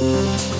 Música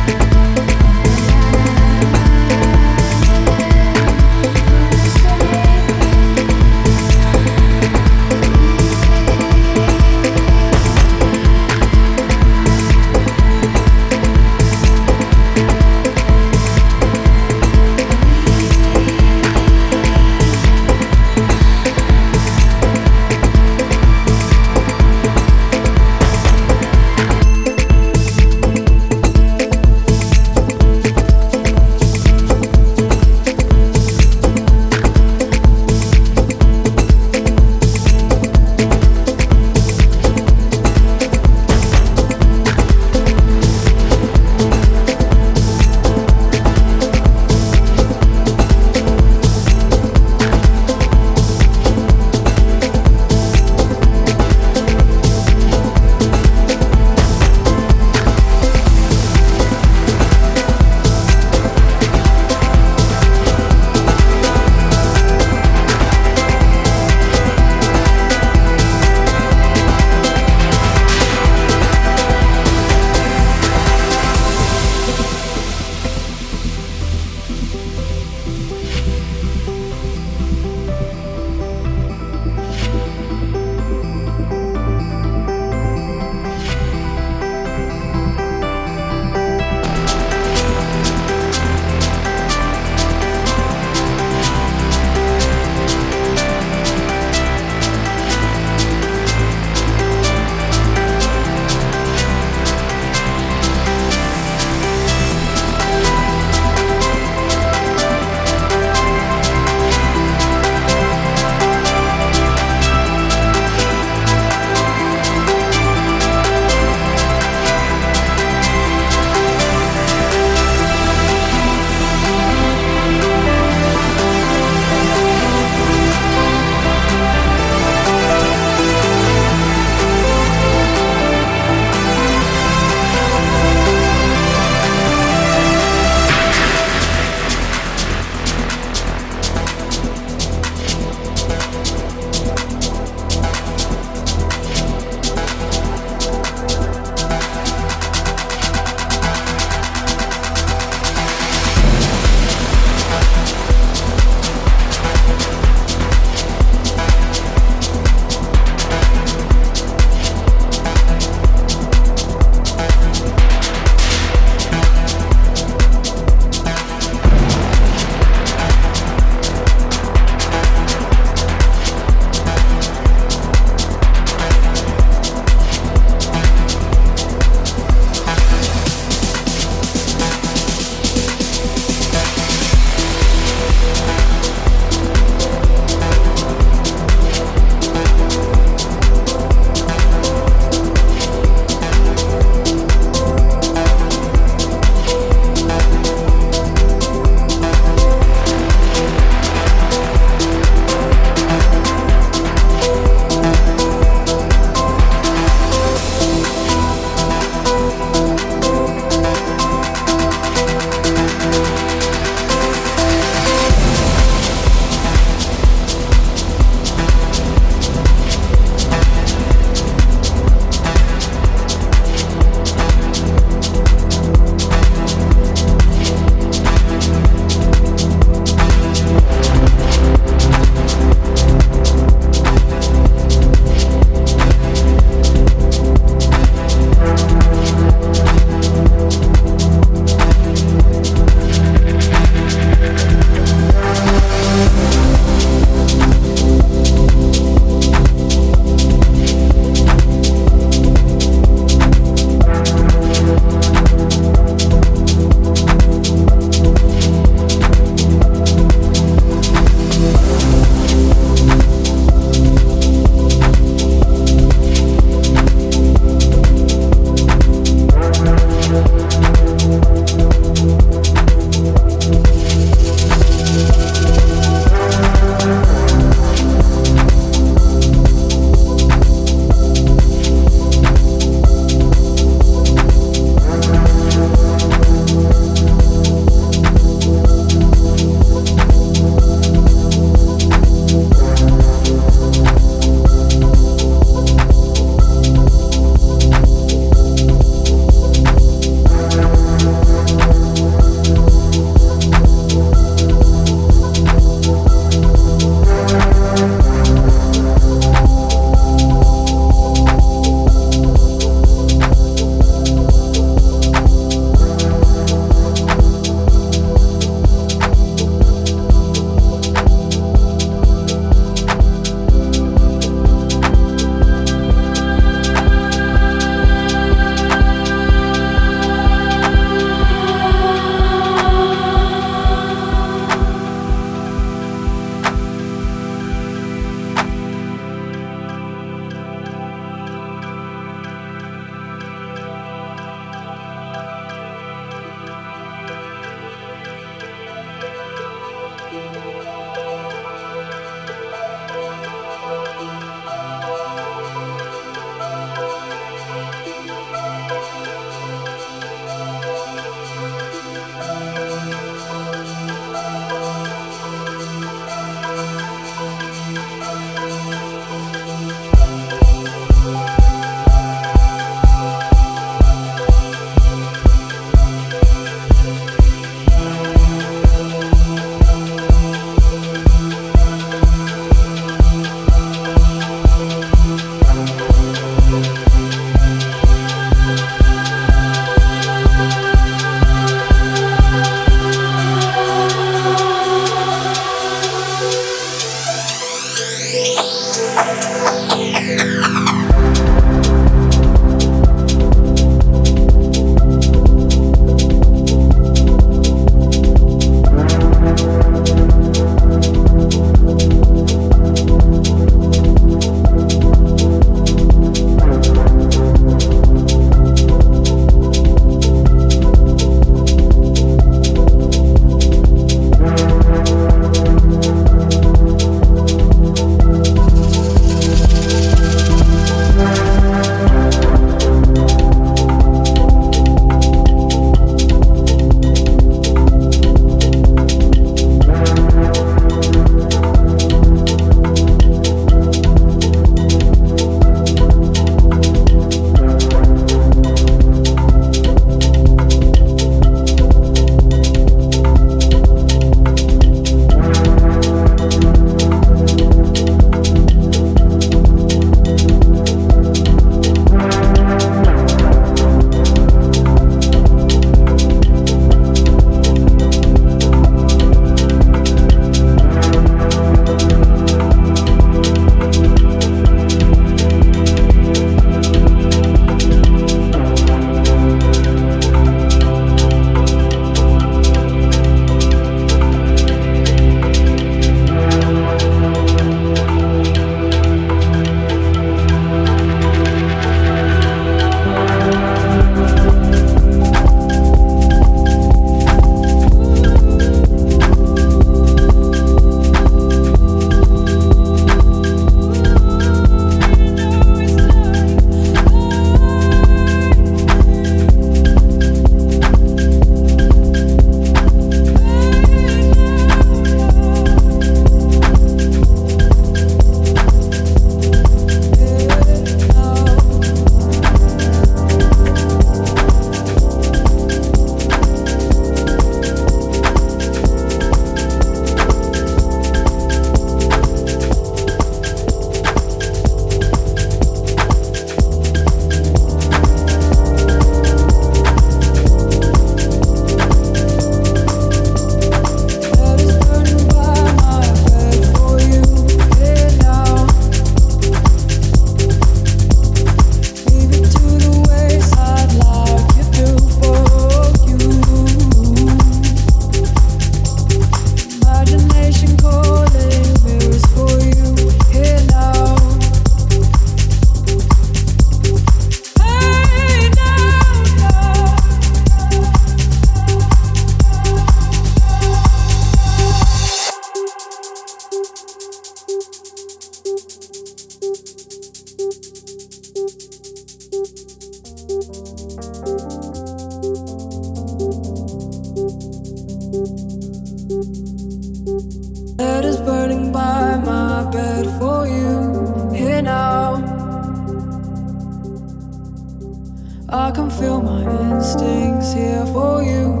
feel my instincts here for you.